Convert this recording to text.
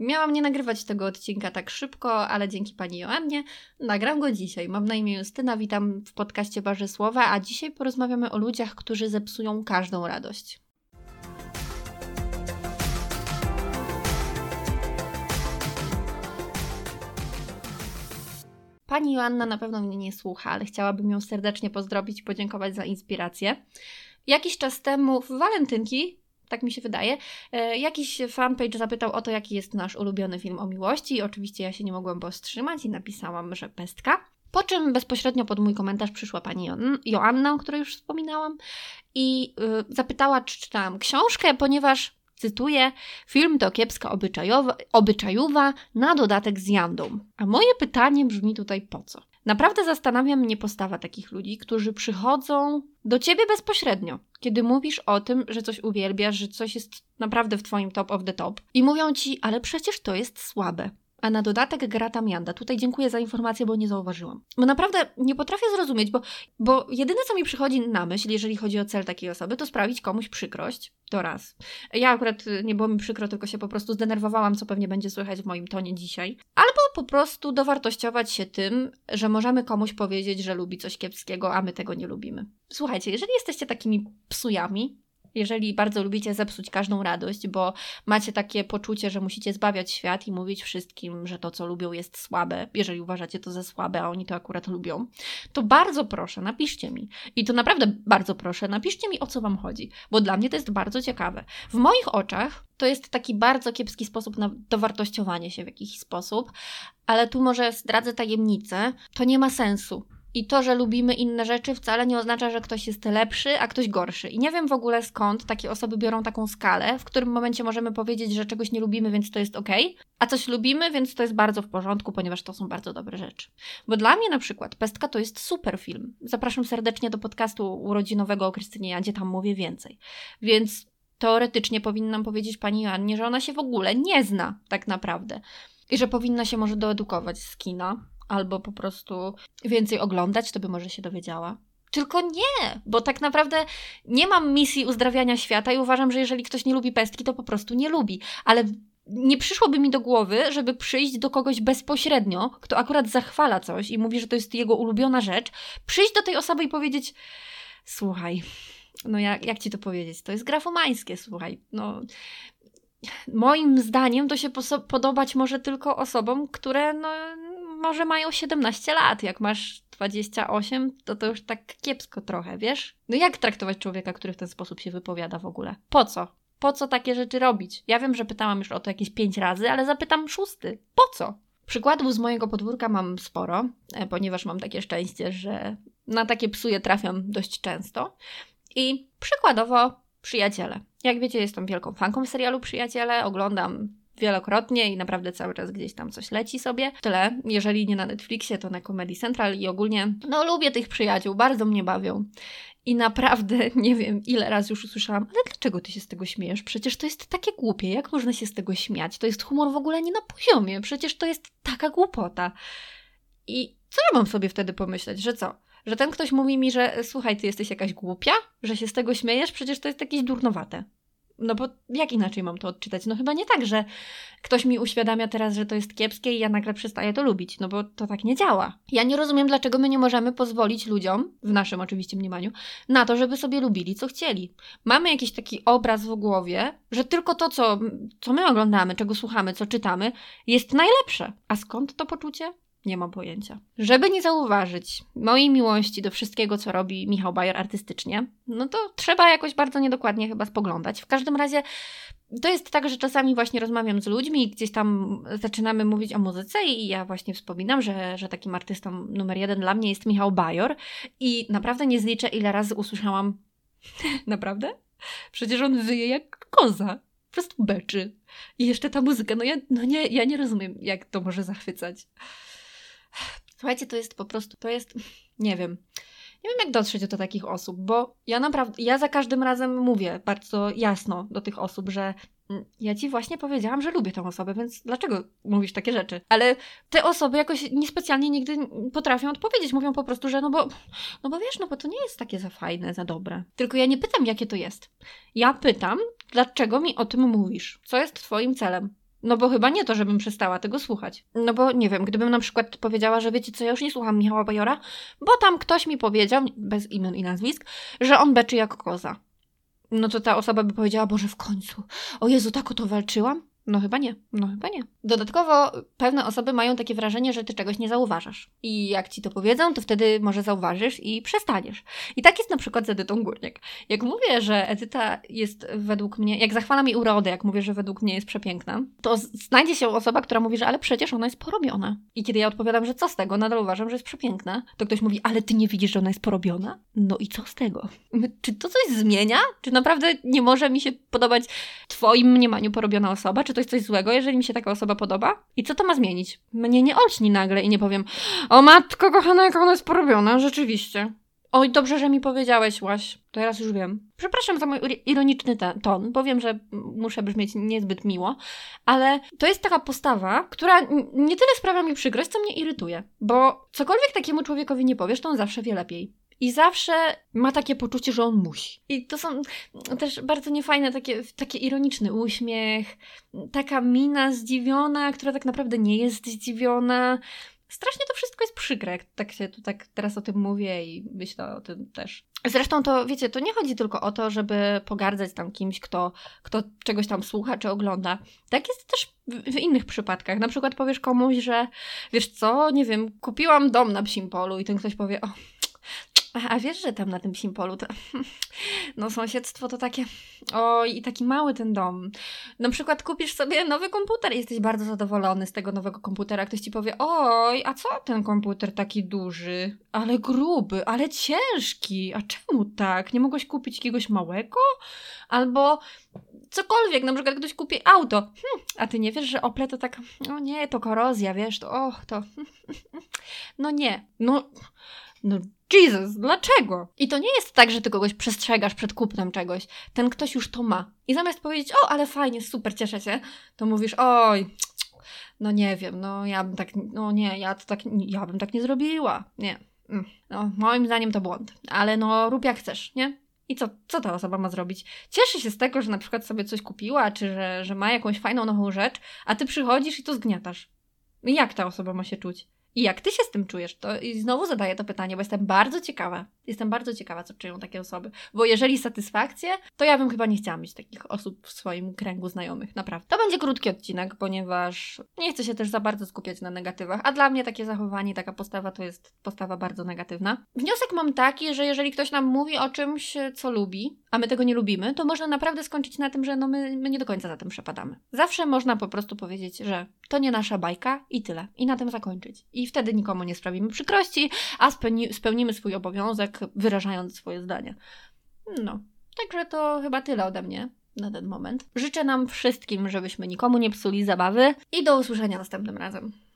Miałam nie nagrywać tego odcinka tak szybko, ale dzięki pani Joannie nagram go dzisiaj. Mam na imię Justyna, witam w podcaście Barze Słowa, a dzisiaj porozmawiamy o ludziach, którzy zepsują każdą radość. Pani Joanna na pewno mnie nie słucha, ale chciałabym ją serdecznie pozdrowić i podziękować za inspirację. Jakiś czas temu w walentynki tak mi się wydaje. E, jakiś fanpage zapytał o to, jaki jest nasz ulubiony film o miłości. I oczywiście ja się nie mogłam powstrzymać i napisałam, że pestka. Po czym bezpośrednio pod mój komentarz przyszła pani Joanna, o której już wspominałam, i yy, zapytała, czy czytałam książkę, ponieważ, cytuję, film to kiepska obyczajowa, obyczajowa na dodatek z jandą. A moje pytanie brzmi tutaj po co? Naprawdę zastanawia mnie postawa takich ludzi, którzy przychodzą do ciebie bezpośrednio, kiedy mówisz o tym, że coś uwielbiasz, że coś jest naprawdę w twoim top of the top i mówią ci, ale przecież to jest słabe. A na dodatek gra tam Janda. Tutaj dziękuję za informację, bo nie zauważyłam. Bo naprawdę nie potrafię zrozumieć, bo, bo jedyne, co mi przychodzi na myśl, jeżeli chodzi o cel takiej osoby, to sprawić komuś przykrość. To raz. Ja akurat y, nie było mi przykro, tylko się po prostu zdenerwowałam, co pewnie będzie słychać w moim tonie dzisiaj. Albo po prostu dowartościować się tym, że możemy komuś powiedzieć, że lubi coś kiepskiego, a my tego nie lubimy. Słuchajcie, jeżeli jesteście takimi psujami, jeżeli bardzo lubicie zepsuć każdą radość, bo macie takie poczucie, że musicie zbawiać świat i mówić wszystkim, że to, co lubią, jest słabe, jeżeli uważacie to za słabe, a oni to akurat lubią, to bardzo proszę, napiszcie mi. I to naprawdę bardzo proszę, napiszcie mi, o co Wam chodzi, bo dla mnie to jest bardzo ciekawe. W moich oczach to jest taki bardzo kiepski sposób na dowartościowanie się w jakiś sposób, ale tu może zdradzę tajemnicę, to nie ma sensu i to, że lubimy inne rzeczy, wcale nie oznacza, że ktoś jest lepszy, a ktoś gorszy. I nie wiem w ogóle skąd takie osoby biorą taką skalę, w którym momencie możemy powiedzieć, że czegoś nie lubimy, więc to jest ok, a coś lubimy, więc to jest bardzo w porządku, ponieważ to są bardzo dobre rzeczy. Bo dla mnie na przykład Pestka to jest super film. Zapraszam serdecznie do podcastu urodzinowego o Krystynie Jadzie, tam mówię więcej. Więc teoretycznie powinnam powiedzieć pani Joannie, że ona się w ogóle nie zna tak naprawdę. I że powinna się może doedukować z kina, albo po prostu więcej oglądać, to by może się dowiedziała. Tylko nie, bo tak naprawdę nie mam misji uzdrawiania świata i uważam, że jeżeli ktoś nie lubi pestki, to po prostu nie lubi. Ale nie przyszłoby mi do głowy, żeby przyjść do kogoś bezpośrednio, kto akurat zachwala coś i mówi, że to jest jego ulubiona rzecz, przyjść do tej osoby i powiedzieć: Słuchaj, no jak, jak ci to powiedzieć? To jest grafomańskie, słuchaj. No, moim zdaniem to się podobać może tylko osobom, które no, może mają 17 lat. Jak masz 28, to to już tak kiepsko trochę, wiesz? No jak traktować człowieka, który w ten sposób się wypowiada w ogóle? Po co? Po co takie rzeczy robić? Ja wiem, że pytałam już o to jakieś 5 razy, ale zapytam szósty. Po co? Przykładów z mojego podwórka mam sporo, e, ponieważ mam takie szczęście, że na takie psuje trafiam dość często. I przykładowo przyjaciele. Jak wiecie, jestem wielką fanką serialu Przyjaciele, oglądam wielokrotnie i naprawdę cały czas gdzieś tam coś leci sobie. Tyle, jeżeli nie na Netflixie, to na Comedy Central i ogólnie, no lubię tych przyjaciół, bardzo mnie bawią. I naprawdę nie wiem, ile razy już usłyszałam, ale dlaczego ty się z tego śmiejesz? Przecież to jest takie głupie, jak można się z tego śmiać? To jest humor w ogóle nie na poziomie, przecież to jest taka głupota. I co ja mam sobie wtedy pomyśleć, że co? Że ten ktoś mówi mi, że słuchaj, ty jesteś jakaś głupia, że się z tego śmiejesz, przecież to jest jakieś durnowate. No bo jak inaczej mam to odczytać? No chyba nie tak, że ktoś mi uświadamia teraz, że to jest kiepskie i ja nagle przestaję to lubić, no bo to tak nie działa. Ja nie rozumiem, dlaczego my nie możemy pozwolić ludziom, w naszym oczywiście mniemaniu, na to, żeby sobie lubili, co chcieli. Mamy jakiś taki obraz w głowie, że tylko to, co, co my oglądamy, czego słuchamy, co czytamy, jest najlepsze. A skąd to poczucie? Nie mam pojęcia. Żeby nie zauważyć mojej miłości do wszystkiego, co robi Michał Bajer artystycznie, no to trzeba jakoś bardzo niedokładnie chyba spoglądać. W każdym razie to jest tak, że czasami właśnie rozmawiam z ludźmi i gdzieś tam zaczynamy mówić o muzyce i ja właśnie wspominam, że, że takim artystą numer jeden dla mnie jest Michał Bajor i naprawdę nie zliczę, ile razy usłyszałam naprawdę? Przecież on wyje jak koza. Po prostu beczy. I jeszcze ta muzyka, no ja, no nie, ja nie rozumiem, jak to może zachwycać. Słuchajcie, to jest po prostu, to jest, nie wiem, nie wiem jak dotrzeć do takich osób, bo ja naprawdę, ja za każdym razem mówię bardzo jasno do tych osób, że mm, ja ci właśnie powiedziałam, że lubię tę osobę, więc dlaczego mówisz takie rzeczy? Ale te osoby jakoś niespecjalnie nigdy potrafią odpowiedzieć. Mówią po prostu, że no bo, no bo wiesz, no bo to nie jest takie za fajne, za dobre. Tylko ja nie pytam, jakie to jest. Ja pytam, dlaczego mi o tym mówisz? Co jest twoim celem? No bo chyba nie to, żebym przestała tego słuchać. No bo nie wiem, gdybym na przykład powiedziała, że wiecie co, ja już nie słucham Michała Bajora, bo tam ktoś mi powiedział, bez imion i nazwisk, że on beczy jak koza. No to ta osoba by powiedziała, Boże, w końcu, o Jezu, tak o to walczyłam? No chyba nie, no chyba nie. Dodatkowo pewne osoby mają takie wrażenie, że ty czegoś nie zauważasz. I jak ci to powiedzą, to wtedy może zauważysz i przestaniesz. I tak jest na przykład z Edytą Górniak. Jak mówię, że Edyta jest według mnie, jak zachwala mi urodę, jak mówię, że według mnie jest przepiękna, to znajdzie się osoba, która mówi, że ale przecież ona jest porobiona. I kiedy ja odpowiadam, że co z tego, nadal uważam, że jest przepiękna, to ktoś mówi, ale ty nie widzisz, że ona jest porobiona? No i co z tego? Czy to coś zmienia? Czy naprawdę nie może mi się podobać twoim mniemaniu porobiona osoba? Czy to jest coś złego, jeżeli mi się taka osoba podoba? I co to ma zmienić? Mnie nie olśni nagle i nie powiem, o matko kochana, jak ona jest porobiona, rzeczywiście. Oj, dobrze, że mi powiedziałeś, Łaś. Teraz już wiem. Przepraszam za mój ironiczny ton, bo wiem, że muszę brzmieć niezbyt miło, ale to jest taka postawa, która nie tyle sprawia mi przykrość, co mnie irytuje. Bo cokolwiek takiemu człowiekowi nie powiesz, to on zawsze wie lepiej. I zawsze ma takie poczucie, że on musi. I to są też bardzo niefajne, takie, taki ironiczny uśmiech, taka mina zdziwiona, która tak naprawdę nie jest zdziwiona. Strasznie to wszystko jest przykre, tak się tu tak teraz o tym mówię i myślę o tym też. Zresztą to, wiecie, to nie chodzi tylko o to, żeby pogardzać tam kimś, kto, kto czegoś tam słucha czy ogląda. Tak jest też w, w innych przypadkach. Na przykład powiesz komuś, że wiesz co, nie wiem, kupiłam dom na psim polu i ten ktoś powie, o, a wiesz, że tam na tym Simpolu to. No, sąsiedztwo to takie. Oj, i taki mały ten dom. Na przykład kupisz sobie nowy komputer i jesteś bardzo zadowolony z tego nowego komputera. Ktoś ci powie: Oj, a co ten komputer taki duży, ale gruby, ale ciężki? A czemu tak? Nie mogłeś kupić jakiegoś małego? Albo cokolwiek, na przykład ktoś kupi auto, hm, a ty nie wiesz, że Ople to tak, no nie, to korozja, wiesz, to och, to, no nie, no, no Jesus, dlaczego? I to nie jest tak, że ty kogoś przestrzegasz przed kupnem czegoś. Ten ktoś już to ma. I zamiast powiedzieć, o, ale fajnie, super, cieszę się, to mówisz, oj, no nie wiem, no ja bym tak, no nie, ja to tak, ja bym tak nie zrobiła. Nie. Mm. No, moim zdaniem to błąd. Ale no, rób jak chcesz, nie? I co, co ta osoba ma zrobić? Cieszy się z tego, że na przykład sobie coś kupiła, czy że, że ma jakąś fajną nową rzecz, a ty przychodzisz i to zgniatasz. Jak ta osoba ma się czuć? I jak ty się z tym czujesz? To i znowu zadaję to pytanie, bo jestem bardzo ciekawa. Jestem bardzo ciekawa, co czują takie osoby. Bo jeżeli satysfakcję, to ja bym chyba nie chciała mieć takich osób w swoim kręgu znajomych, naprawdę. To będzie krótki odcinek, ponieważ nie chcę się też za bardzo skupiać na negatywach, a dla mnie takie zachowanie, taka postawa to jest postawa bardzo negatywna. Wniosek mam taki, że jeżeli ktoś nam mówi o czymś, co lubi, a my tego nie lubimy, to można naprawdę skończyć na tym, że no my, my nie do końca za tym przepadamy. Zawsze można po prostu powiedzieć, że to nie nasza bajka i tyle. I na tym zakończyć. I wtedy nikomu nie sprawimy przykrości, a spełni, spełnimy swój obowiązek, wyrażając swoje zdanie. No, także to chyba tyle ode mnie na ten moment. Życzę nam wszystkim, żebyśmy nikomu nie psuli zabawy i do usłyszenia następnym razem.